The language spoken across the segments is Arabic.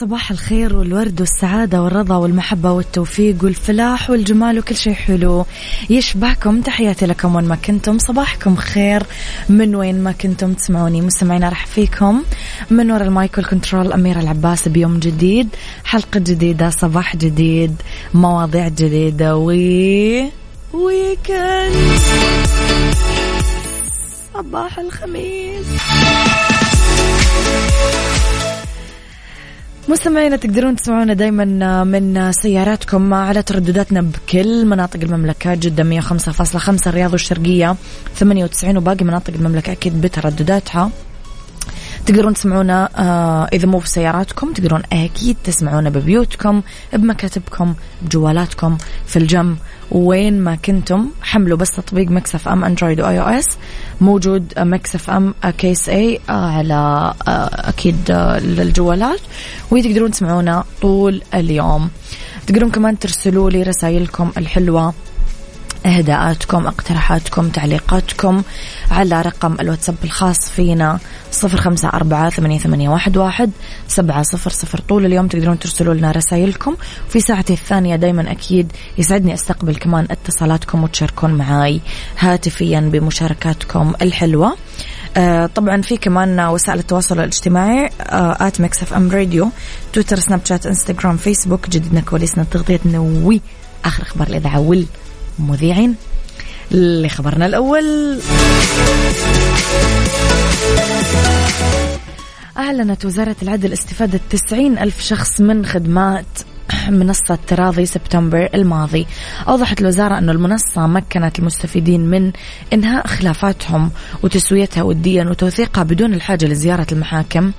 صباح الخير والورد والسعادة والرضا والمحبة والتوفيق والفلاح والجمال وكل شيء حلو. يشبهكم تحياتي لكم وين ما كنتم. صباحكم خير. من وين ما كنتم تسمعوني مستمعين أرحب فيكم من وراء ال mic وال control أميرة العباس بيوم جديد. حلقة جديدة صباح جديد مواضيع جديدة و weekend صباح الخميس. مستمعينا تقدرون تسمعونا دايما من سياراتكم على تردداتنا بكل مناطق المملكة جدة 105.5 الرياض والشرقية 98 وباقي مناطق المملكة أكيد بتردداتها. تقدرون تسمعونا آه إذا مو في سياراتكم تقدرون أكيد تسمعونا ببيوتكم بمكاتبكم بجوالاتكم في الجم وين ما كنتم حملوا بس تطبيق Mix FM Android و iOS. موجود Mix FM KSA على آه أكيد آه للجوالات. وتقدرون تسمعونا طول اليوم. تقدرون كمان ترسلوا لي رسائلكم الحلوة. إهداءاتكم اقتراحاتكم تعليقاتكم على رقم الواتساب الخاص فينا صفر خمسة أربعة ثمانية, ثمانية واحد, واحد سبعة صفر صفر. طول اليوم تقدرون ترسلوا لنا رسائلكم. في ساعتي الثانية دايما أكيد يسعدني أستقبل كمان اتصالاتكم وتشاركون معاي هاتفيا بمشاركاتكم الحلوة. آه طبعا في كمان وسائل التواصل الاجتماعي at Mix FM Radio تويتر سناب شات إنستغرام فيسبوك. جديدنا كواليسنا تغطيتنا وي. آخر أخبار الإذاعة وال مذيعين لخبرنا الأول. أعلنت وزارة العدل استفادة 90 ألف شخص من خدمات منصة تراضي سبتمبر الماضي. أوضحت الوزارة أن المنصة مكنت المستفيدين من إنهاء خلافاتهم وتسويتها وديا وتوثيقها بدون الحاجة لزيارة المحاكم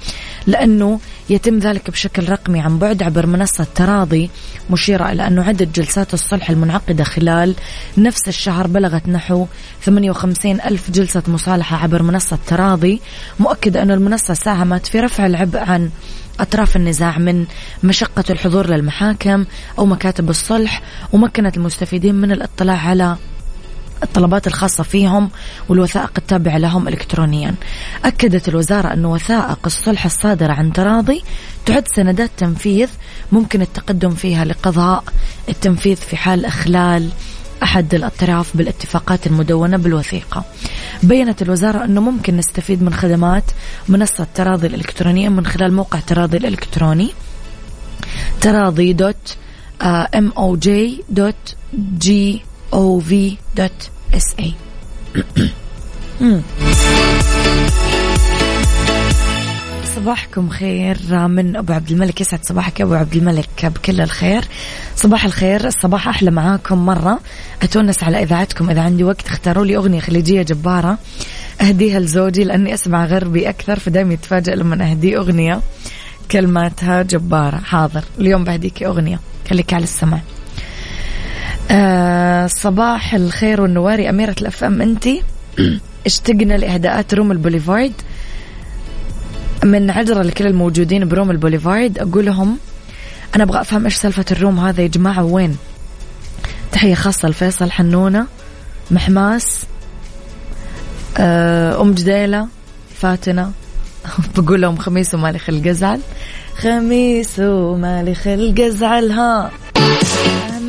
لأنه يتم ذلك بشكل رقمي عن بعد عبر منصة تراضي مشيرة إلى أنه عدد جلسات الصلح المنعقدة خلال نفس الشهر بلغت نحو 58 ألف جلسة مصالحة عبر منصة تراضي. مؤكدة أن المنصة ساهمت في رفع العبء عن أطراف النزاع من مشقة الحضور للمحاكم أو مكاتب الصلح ومكنت المستفيدين من الاطلاع على الطلبات الخاصة فيهم والوثائق التابعة لهم إلكترونيا. أكدت الوزارة أن وثائق الصلح الصادرة عن تراضي تعد سندات تنفيذ ممكن التقدم فيها لقضاء التنفيذ في حال إخلال أحد الأطراف بالاتفاقات المدونة بالوثيقة. بينت الوزارة أنه ممكن نستفيد من خدمات منصة تراضي الإلكترونية من خلال موقع تراضي الإلكتروني تراضي dot M O J dot G O V dot S A صباحكم خير من أبو عبد الملك يسعد صباحك أبو عبد الملك بكل الخير. صباح الخير الصباح أحلى معاكم مرة. أتونس على إذاعتكم إذا عندي وقت اختاروا لي أغنية خليجية جبارة. أهديها لزوجي لأني أسمع غربي أكثر فدايما يتفاجئ لما اهديه أغنية كلماتها جبارة. حاضر اليوم بهديك أغنية. خليك على السمع آه صباح الخير والنواري. أميرة ال FM أنتي اشتقنا لإهداءات room البوليفارد. من عجرة لكل الموجودين ب room البوليفارد أقول لهم أنا أبغى أفهم إيش سالفة ال room هذا. يا جماعة وين؟ تحية خاصة لفيصل حنونة محماس أم جديلة فاتنة. بقول لهم خميس ومالي خلق أزعل خميس ومالي خلق ازعلها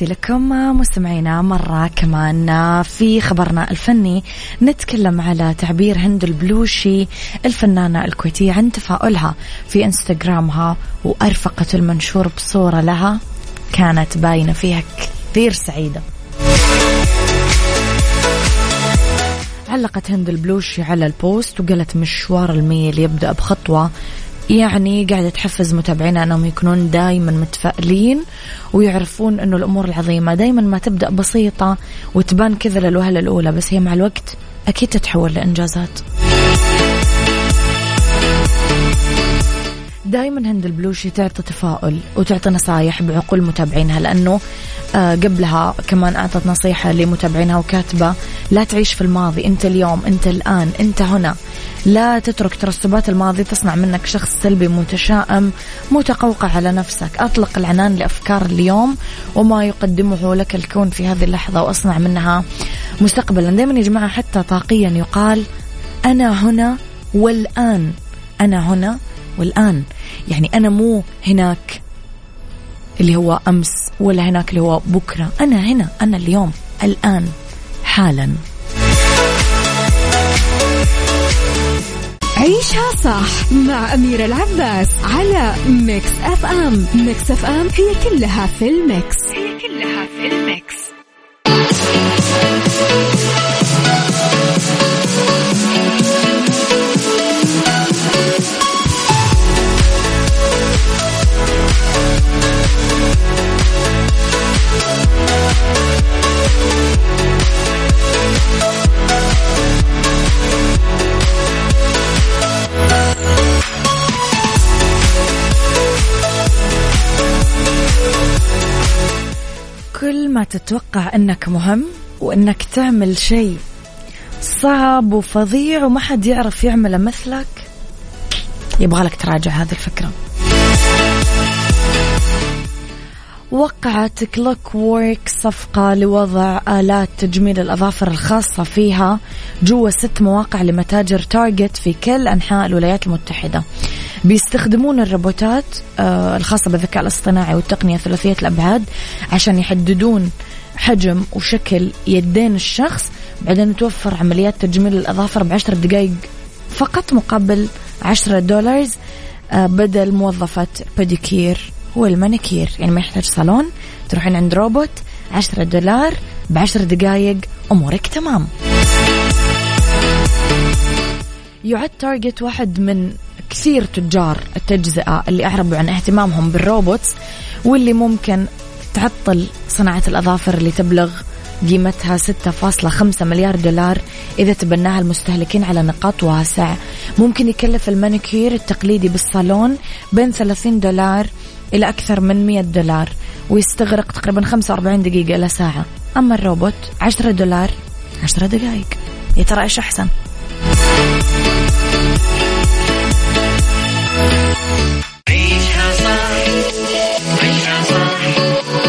تحياتي لكم مستمعينا مرة كمان في خبرنا الفني. نتكلم على تعبير هند البلوشي الفنانة الكويتية عن تفاؤلها في إنستغرامها وأرفقت المنشور بصورة لها كانت باينة فيها كثير سعيدة. علقت هند البلوشي على البوست وقالت مشوار الميل يبدأ بخطوة يعني قاعدة تحفز متابعينا أنهم يكونون دائما متفائلين ويعرفون أنه الأمور العظيمة دائما ما تبدأ بسيطة وتبان كذا للوهلة الأولى بس هي مع الوقت أكيد تتحول لإنجازات. دائما هند البلوشي تعطي تفاؤل وتعطي نصايح بعقول متابعينها لأنه آه، قبلها كمان أعطت نصيحة لمتابعينها وكاتبة لا تعيش في الماضي أنت اليوم أنت الآن أنت هنا. لا تترك ترسبات الماضي تصنع منك شخص سلبي متشائم متقوقع على نفسك. أطلق العنان لأفكار اليوم وما يقدمه لك الكون في هذه اللحظة وأصنع منها مستقبلا. دائما يا جماعة حتى طاقيا يقال أنا هنا والآن. أنا هنا والآن. يعني أنا مو هناك اللي هو أمس ولا هناك اللي هو بكرة. أنا هنا أنا اليوم الآن حالا. عيشها صح مع أميرة العباس على Mix FM Mix FM هي كلها في ال mix. هي كلها في ال mix. تتوقع أنك مهم وأنك تعمل شيء صعب وفظيع وما حد يعرف يعمله مثلك؟ يبغى لك تراجع هذه الفكرة. وقعت Clockwork صفقة لوضع آلات تجميل الأظافر الخاصة فيها جوا ست مواقع لمتاجر Target في كل أنحاء الولايات المتحدة. بيستخدمون الروبوتات آه، الخاصة بالذكاء الاصطناعي والتقنية ثلاثية الأبعاد عشان يحددون حجم وشكل يدين الشخص بعدين توفر عمليات تجميل الأظافر بعشر دقائق فقط مقابل عشرة دولارز آه، بدل موظفة بوديكير والمانيكير. يعني ما يحتاج صالون تروحين عند روبوت عشرة دولار بعشر دقائق أمورك تمام. يعد Target واحد من كثير تجار التجزئة اللي أعربوا عن اهتمامهم بال robots واللي ممكن تعطل صناعة الأظافر اللي تبلغ قيمتها 6.5 مليار دولار إذا تبناها المستهلكين على نطاق واسع. ممكن يكلف المانيكير التقليدي بالصالون بين 30 دولار إلى أكثر من 100 دولار ويستغرق تقريبا 45 دقيقة إلى ساعة. أما الروبوت 10 دولار 10 دقائق. يا ترى إيش أحسن؟ عيشها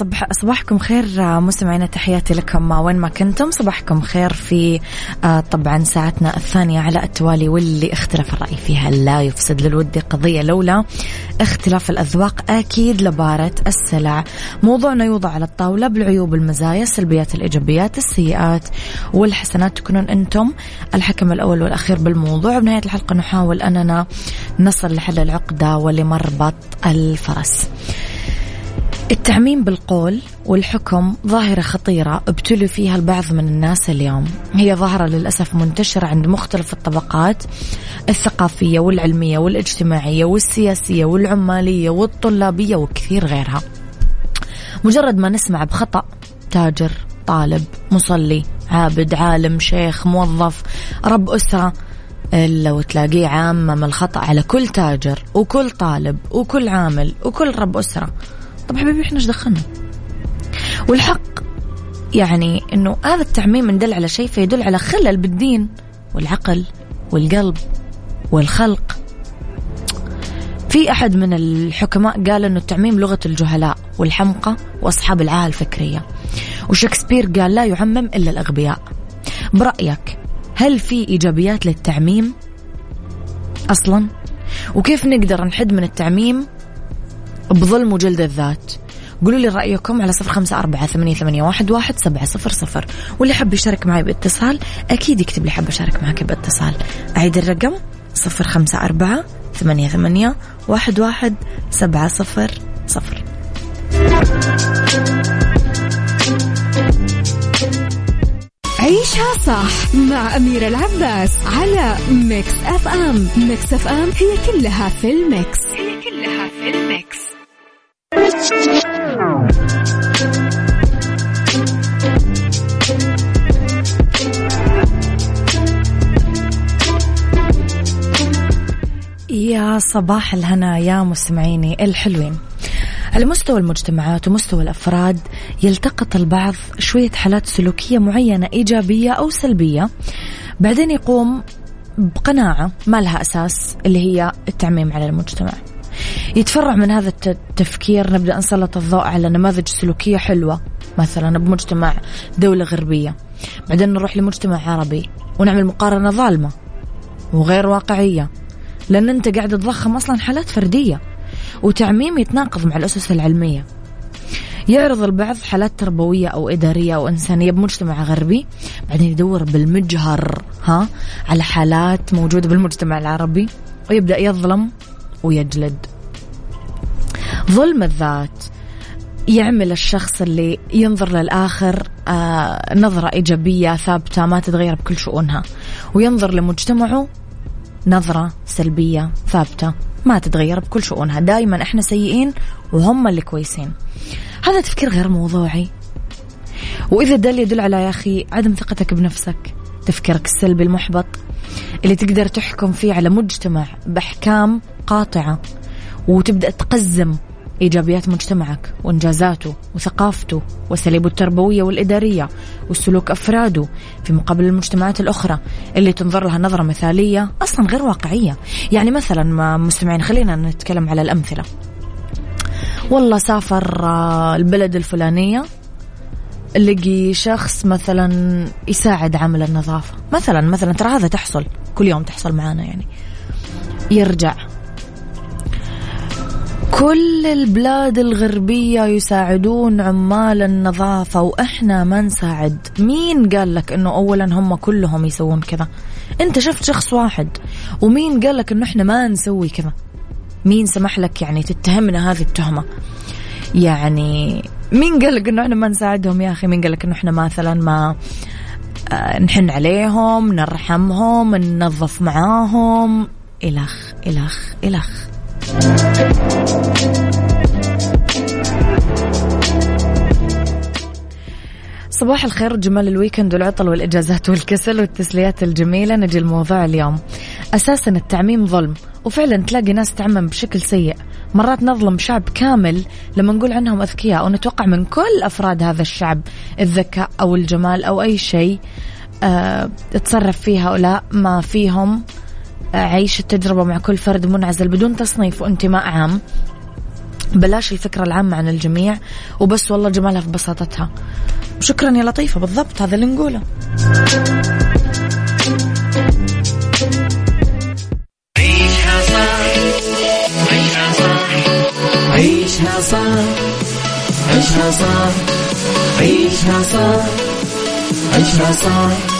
صبح صباحكم خير آه، مستمعينا تحياتي لكم وين ما كنتم صباحكم خير في آه، طبعا ساعتنا الثانية على التوالي واللي اختلاف الرأي فيها لا يفسد للود قضية لولا اختلاف الأذواق أكيد لبارة السلع. موضوعنا يوضع على الطاولة بالعيوب المزايا السلبيات الإيجابيات السيئات والحسنات. تكونون أنتم الحكم الأول والأخير بالموضوع. بنهاية الحلقة نحاول أننا نصل لحل العقدة ولمربط الفرس. التعميم بالقول والحكم ظاهرة خطيرة ابتلوا فيها البعض من الناس اليوم. هي ظاهرة للأسف منتشرة عند مختلف الطبقات الثقافية والعلمية والاجتماعية والسياسية والعمالية والطلابية وكثير غيرها. مجرد ما نسمع بخطأ تاجر طالب مصلي عابد عالم شيخ موظف رب أسرة إلا وتلاقيه عامم الخطأ على كل تاجر وكل طالب وكل عامل وكل رب أسرة. طب حبيبي إحنا إيش دخلنا؟ والحق يعني إنه هذا التعميم ندل على شيء فيدل على خلل بالدين والعقل والقلب والخلق. في أحد من الحكماء قال إنه التعميم لغة الجهلاء والحمقى وأصحاب العاهة الفكرية. وشكسبير قال لا يعمم إلا الأغبياء. برأيك هل في إيجابيات للتعميم أصلا؟ وكيف نقدر نحد من التعميم بظلم وجلد الذات. قولوا لي رأيكم على صفر خمسة أربعة ثمانية, ثمانية واحد, واحد سبعة صفر صفر. واللي حب يشارك معي باتصال أكيد يكتب لي حب أشارك معك باتصال. أعيد الرقم صفر خمسة أربعة ثمانية, ثمانية واحد, واحد سبعة صفر صفر. عيشها صح مع أميرة العباس على ميكس أف أم ميكس أف أم هي كلها في الميكس. هي كلها في الميكس. يا صباح الهنا يا مستمعيني الحلوين. على مستوى المجتمعات ومستوى الأفراد يلتقط البعض شوية حالات سلوكية معينة إيجابية أو سلبية. بعدين يقوم بقناعة ما لها أساس اللي هي التعميم على المجتمع. يتفرع من هذا التفكير نبدأ نسلط الضوء على نماذج سلوكية حلوة مثلا بمجتمع دولة غربية. بعدين نروح لمجتمع عربي ونعمل مقارنة ظالمة وغير واقعية لأن أنت قاعد تضخم أصلا حالات فردية وتعميم يتناقض مع الأسس العلمية. يعرض البعض حالات تربوية أو إدارية أو إنسانية بمجتمع غربي بعدين يدور بالمجهر ها على حالات موجودة بالمجتمع العربي ويبدأ يظلم ويجلد. ظلم الذات يعمل الشخص اللي ينظر للآخر آه نظرة إيجابية ثابتة ما تتغير بكل شؤونها. وينظر لمجتمعه نظرة سلبية ثابتة ما تتغير بكل شؤونها. دائما إحنا سيئين وهم اللي كويسين. هذا تفكير غير موضوعي. وإذا دل يدل على يا أخي عدم ثقتك بنفسك تفكيرك السلبي المحبط اللي تقدر تحكم فيه على مجتمع بأحكام قاطعة وتبدأ تقزم إيجابيات مجتمعك وإنجازاته وثقافته وسليبه التربوية والإدارية وسلوك أفراده. في مقابل المجتمعات الأخرى اللي تنظر لها نظرة مثالية أصلا غير واقعية. يعني مثلا مستمعين خلينا نتكلم على الأمثلة. والله سافر آه، البلد الفلانية لقي شخص مثلا يساعد عمل النظافة. مثلا مثلا ترى هذا تحصل كل يوم تحصل معانا يعني. يرجع. كل البلاد الغربية يساعدون عمال النظافة وإحنا ما نساعد. مين قال لك إنه أولا هم كلهم يسوون كذا؟ أنت شفت شخص واحد. ومين قال لك إنه إحنا ما نسوي كذا؟ مين سمح لك يعني تتهمنا هذه التهمة؟ يعني مين قال لك إنه إحنا ما نساعدهم يا أخي؟ مين قال لك إنه إحنا مثلا ما آه، نحن عليهم نرحمهم ننظف معاهم؟ إلخ إلخ إلخ. صباح الخير جمال الويكند والعطل والإجازات والكسل والتسليات الجميلة. نجي الموضوع اليوم. أساسا التعميم ظلم وفعلا تلاقي ناس تعمم بشكل سيء. مرات نظلم شعب كامل لما نقول عنهم أذكياء ونتوقع من كل أفراد هذا الشعب الذكاء أو الجمال أو أي شيء أه تصرف فيه هؤلاء ما فيهم. عيش التجربة مع كل فرد منعزل بدون تصنيف وانتماء عام. بلاش الفكرة العامة عن الجميع وبس والله جمالها في بساطتها. شكرا يا لطيفة بالضبط هذا اللي نقوله. عيشها صح عيشها صح عيشها صح عيشها صح عيشها صح.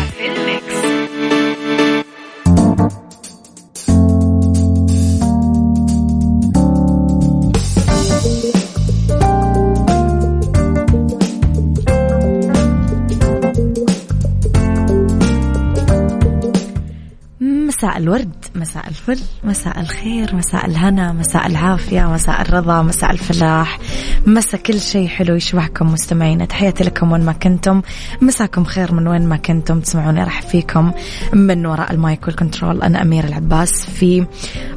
الورد مساء الفل مساء الخير مساء الهنا مساء العافية مساء الرضا مساء الفلاح مساء كل شيء حلو يشبهكم مستمعيني. تحياتي لكم وين ما كنتم. مساكم خير من وين ما كنتم. تسمعوني راح فيكم من وراء المايك والكنترول. أنا أميرة العباس في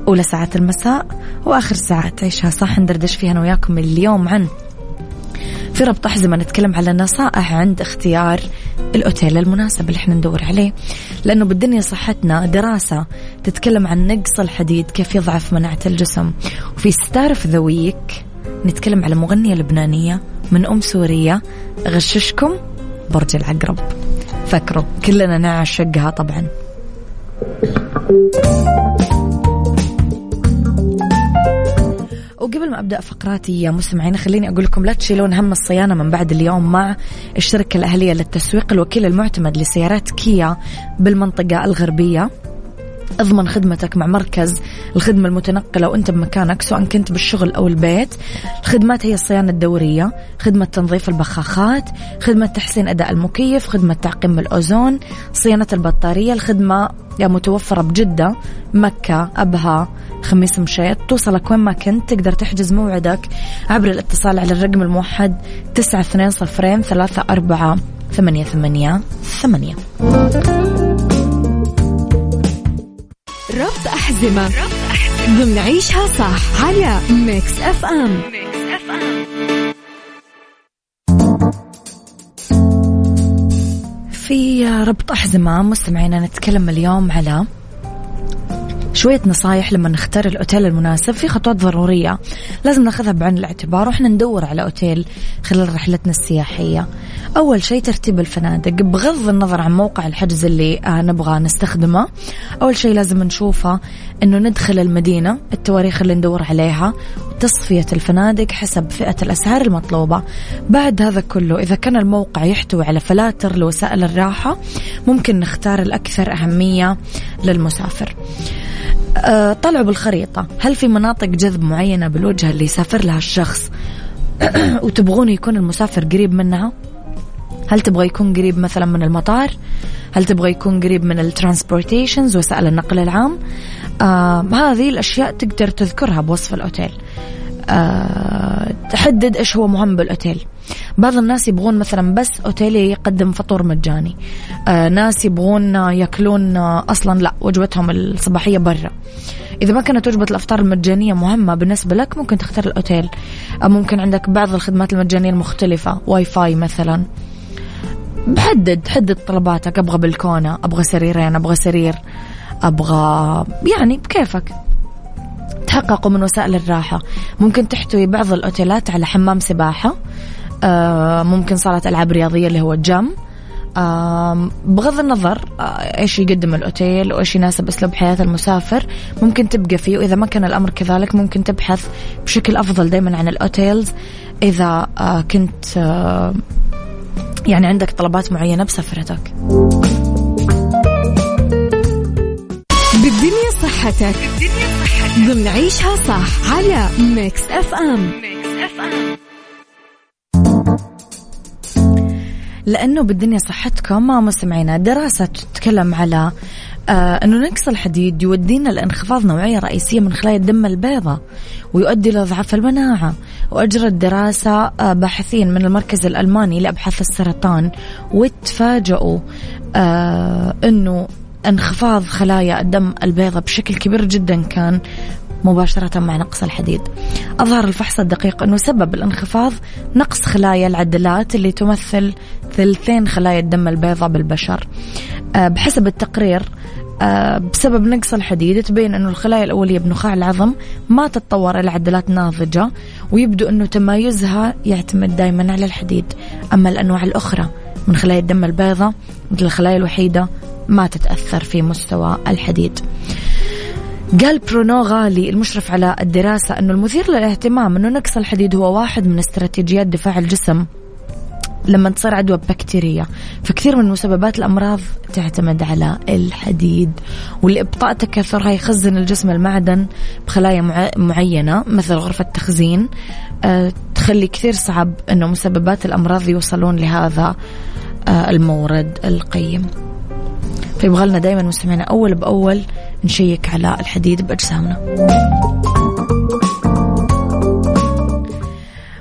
أولى ساعات المساء وآخر ساعات عيشها صح. ندردش فيها أنا وياكم اليوم عن في ربط أحزمة نتكلم على نصائح عند اختيار الأوتيل المناسب اللي إحنا ندور عليه. لأنه بالدنيا صحتنا دراسة تتكلم عن نقص الحديد كيف يضعف مناعة الجسم. وفي star the week نتكلم على مغنية لبنانية من أم سورية. غششكم برج العقرب. فكروا كلنا نعشقها طبعا. وقبل ما أبدأ فقراتي يا مستمعين خليني أقول لكم لا تشيلون هم الصيانة من بعد اليوم مع الشركة الأهلية للتسويق الوكيل المعتمد لسيارات كيا بالمنطقة الغربية. اضمن خدمتك مع مركز الخدمة المتنقلة وانت بمكانك سواء كنت بالشغل أو البيت. الخدمات هي الصيانة الدورية خدمة تنظيف البخاخات خدمة تحسين أداء المكيف خدمة تعقيم الأوزون صيانة البطارية الخدمة متوفرة بجدة مكة أبها خميس مشيط. توصلك وين ما كنت تقدر تحجز موعدك عبر الاتصال على الرقم الموحد تسعة اثنين صفرين ثلاثة أربعة ثمانية ثمانية ثمانية. ربط أحزمة ربط ضمن عيشها صح على ميكس أف أم في ربط أحزمة مستمعينا نتكلم اليوم على شوية نصايح لما نختار الأوتيل المناسب في خطوات ضرورية. لازم ناخذها بعين الاعتبار وإحنا ندور على أوتيل خلال رحلتنا السياحية. أول شيء ترتيب الفنادق بغض النظر عن موقع الحجز اللي آه نبغى نستخدمه. أول شيء لازم نشوفه أنه ندخل المدينة التواريخ اللي ندور عليها تصفية الفنادق حسب فئة الأسعار المطلوبة. بعد هذا كله إذا كان الموقع يحتوي على فلاتر لوسائل الراحة ممكن نختار الأكثر أهمية للمسافر. طلعوا بالخريطة. هل في مناطق جذب معينة بالوجهة اللي يسافر لها الشخص وتبغون يكون المسافر قريب منها؟ هل تبغى يكون قريب مثلا من المطار؟ هل تبغى يكون قريب من الترانسبورتيشنز؟ وسائل النقل العام؟ آه هذه الأشياء تقدر تذكرها بوصف الأوتيل. آه تحدد إيش هو مهم بالأوتيل. بعض الناس يبغون مثلا بس أوتيل يقدم فطور مجاني. آه ناس يبغون يأكلون آه أصلا لا وجبتهم الصباحية برا. إذا ما كانت وجبة الأفطار المجانية مهمة بالنسبة لك ممكن تختار الأوتيل. آه ممكن عندك بعض الخدمات المجانية المختلفة واي فاي مثلا. بحدد حدد طلباتك. أبغى بلكونة أبغى سريرين أبغى سرير أبغى يعني بكيفك. تحققوا من وسائل الراحة. ممكن تحتوي بعض الأوتيلات على حمام سباحة آه، ممكن صالة ألعاب رياضية اللي هو جم بغض النظر آه، إيش يقدم الأوتيل وإيش يناسب أسلوب حياة المسافر ممكن تبقى فيه وإذا ما كان الأمر كذلك ممكن تبحث بشكل أفضل دائما عن ال hotels. إذا آه، كنت يعني عندك طلبات معينة بسفرتك. بالدنيا صحتك. بالدنيا ضمن عيشها صح على ميكس اف ام اف ام لأنه بالدنيا صحتكم مستمعينا دراسة تتكلم على آه أنه نقص الحديد يودينا لانخفاض نوعية رئيسية من خلايا الدم البيضاء ويؤدي لضعف المناعة. وأجرت دراسة آه باحثين من المركز الألماني لأبحاث السرطان وتفاجؤوا آه أنه انخفاض خلايا الدم البيضاء بشكل كبير جدا كان مباشرة مع نقص الحديد. أظهر الفحص الدقيق أنه سبب الانخفاض نقص خلايا العدلات اللي تمثل ثلثين خلايا الدم البيضاء بالبشر. آه، بحسب التقرير آه، بسبب نقص الحديد تبين أنه الخلايا الأولية بنخاع العظم ما تتطور إلى عدلات ناضجة ويبدو أنه تمايزها يعتمد دائما على الحديد. أما الأنواع الأخرى من خلايا الدم البيضاء مثل الخلايا الوحيدة ما تتأثر في مستوى الحديد. قال برونو غالي المشرف على الدراسة أنه المثير للاهتمام أنه نقص الحديد هو واحد من استراتيجيات دفاع الجسم لما تصير عدوى بكتيرية فكثير من مسببات الأمراض تعتمد على الحديد والإبطاء تكاثرها يخزن الجسم المعدن بخلايا معينة مثل غرفة تخزين أه تخلي كثير صعب أنه مسببات الأمراض يوصلون لهذا أه المورد القيم. فيبغى لنا دائما مستمعينا أول بأول نشيك على الحديد بأجسامنا.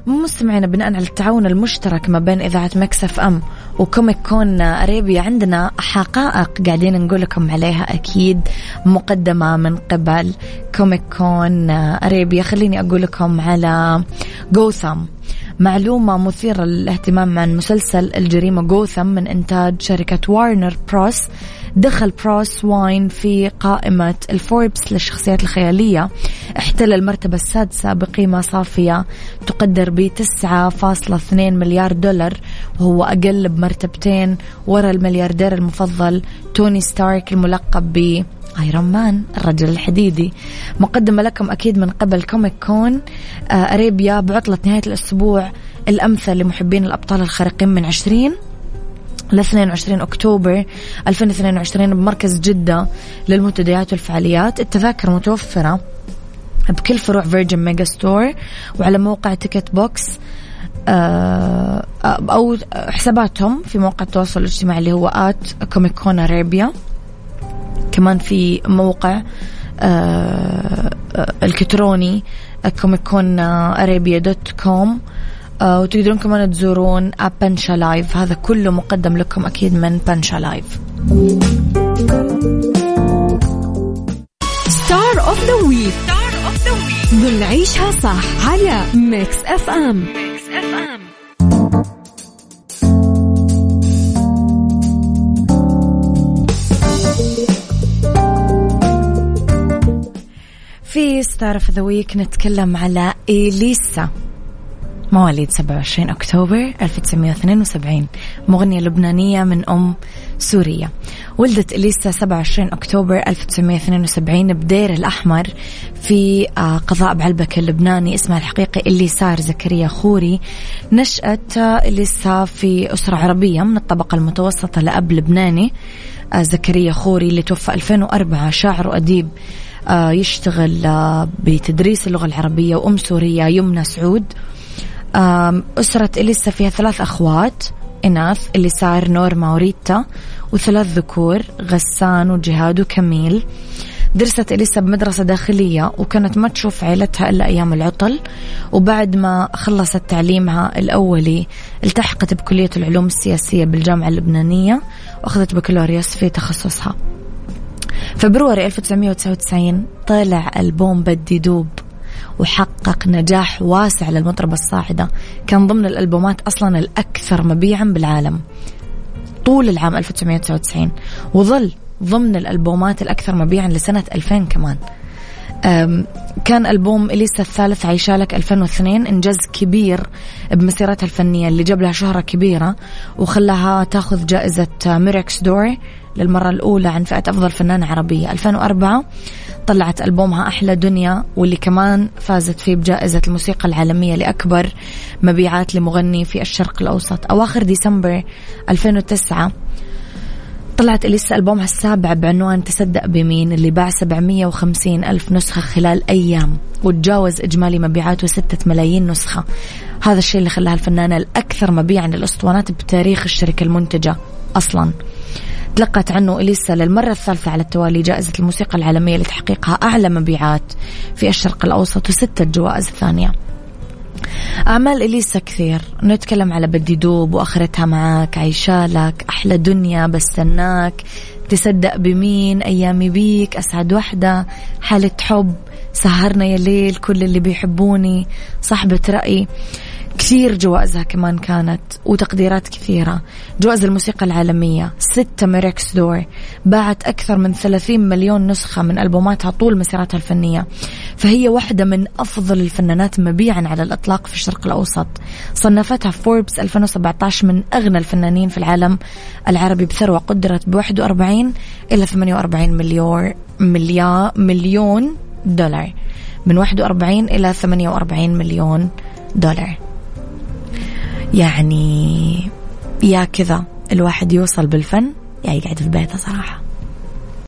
مستمعينا بناء على التعاون المشترك ما بين إذاعة ميكس أف أم و Comic Con Arabia عندنا حقائق قاعدين نقول لكم عليها أكيد مقدمة من قبل Comic Con Arabia. خليني أقول لكم على جوثم معلومة مثيرة للاهتمام عن مسلسل الجريمة جوثم من إنتاج شركة وارنر بروس دخل بروس واين في قائمة الفوربس للشخصيات الخيالية. احتل المرتبة السادسة بقيمة صافية تقدر ب 9.2 مليار دولار وهو أقل بمرتبتين ورا الملياردير المفضل توني ستارك الملقب ب Iron Man الرجل الحديدي. مقدمة لكم أكيد من قبل Comic Con آه، Arabia بعطلة نهاية الأسبوع الأمثل لمحبين الأبطال الخارقين من 20 ل 22 أكتوبر 2022 بمركز جدة للمنتديات والفعاليات. التذاكر متوفرة بكل فروع Virgin Megastore وعلى موقع Ticket Box آه، أو حساباتهم في موقع التواصل الاجتماعي اللي هو at Comic Con Arabia كمان في موقع آه، آه، الكتروني Comic Con Arabia dot com. آه، وتقدرون كمان تزورون app بنشا لايف. هذا كله مقدم لكم أكيد من بنشا لايف. star of the week star of the week ضمن عيشها صح على Mix FM في star of the week نتكلم على إليسا. مواليد 27 أكتوبر 1972 مغنية لبنانية من أم سورية. ولدت إليسا 27 أكتوبر 1972 بدير الأحمر في آه، قضاء بعلبك اللبناني اسمها الحقيقي إليسار زكريا خوري. نشأت إليسا في أسرة عربية من الطبقة المتوسطة لأب لبناني. آه، زكريا خوري اللي توفى 2004 شاعر وأديب. آه، يشتغل بتدريس اللغة العربية وأم سورية يمنى سعود. أسرة إليسا فيها ثلاث أخوات إناث اللي صار نورما وريتا وثلاث ذكور غسان وجهاد وكميل. درست إليسا بمدرسة داخلية وكانت ما تشوف عيلتها إلا أيام العطل. وبعد ما خلصت تعليمها الأولي التحقت بكلية العلوم السياسية بالجامعة اللبنانية وأخذت بكالوريوس في تخصصها. فبروري 1999 طلع ألبوم بدي دوب وحقق نجاح واسع للمطربة الصاعدة. كان ضمن الألبومات أصلا الأكثر مبيعا بالعالم طول العام 1999 وظل ضمن الألبومات الأكثر مبيعا لسنة 2000 كمان. كان ألبوم إليسا الثالث عيشالك 2002 إنجاز كبير بمسيرتها الفنية اللي جاب لها شهرة كبيرة وخلاها تاخذ جائزة ميركس دور للمرة الأولى عن فئة أفضل فنانة عربية 2004 طلعت ألبومها أحلى دنيا واللي كمان فازت فيه بجائزة الموسيقى العالمية لأكبر مبيعات لمغني في الشرق الأوسط. أواخر ديسمبر 2009 طلعت إليسا ألبومها السابع بعنوان تصدق بمين اللي باع 750 ألف نسخة خلال أيام وتجاوز إجمالي مبيعاته 6 ملايين نسخة. هذا الشيء اللي خلاها الفنانة الأكثر مبيعا للأسطوانات بتاريخ الشركة المنتجة أصلا. تلقت عنه إليسا للمرة الثالثة على التوالي جائزة الموسيقى العالمية لتحقيقها أعلى مبيعات في الشرق الأوسط وستة جوائز ثانية. أعمال إليسا كثير. نتكلم على بدي دوب وآخرتها معاك عيشالك أحلى دنيا بستناك. تصدق بمين؟ أيامي بيك أسعد وحدة. حالة حب سهرنا يا ليل كل اللي بيحبوني. صاحبة رأي. كثير جوائزها كمان كانت وتقديرات كثيرة. جوائز الموسيقى العالمية ستة Murex d'Or باعت أكثر من 30 مليون نسخة من ألبوماتها طول مسيرتها الفنية. فهي واحدة من أفضل الفنانات مبيعا على الإطلاق في الشرق الأوسط. صنفتها فوربس 2017 من أغنى الفنانين في العالم. العربي بثروة قدرت ب 41 إلى 48 مليون مليار مليون دولار. من 41 إلى 48 مليون دولار. يعني يا كذا الواحد يوصل بالفن يا يقعد في بيته صراحة.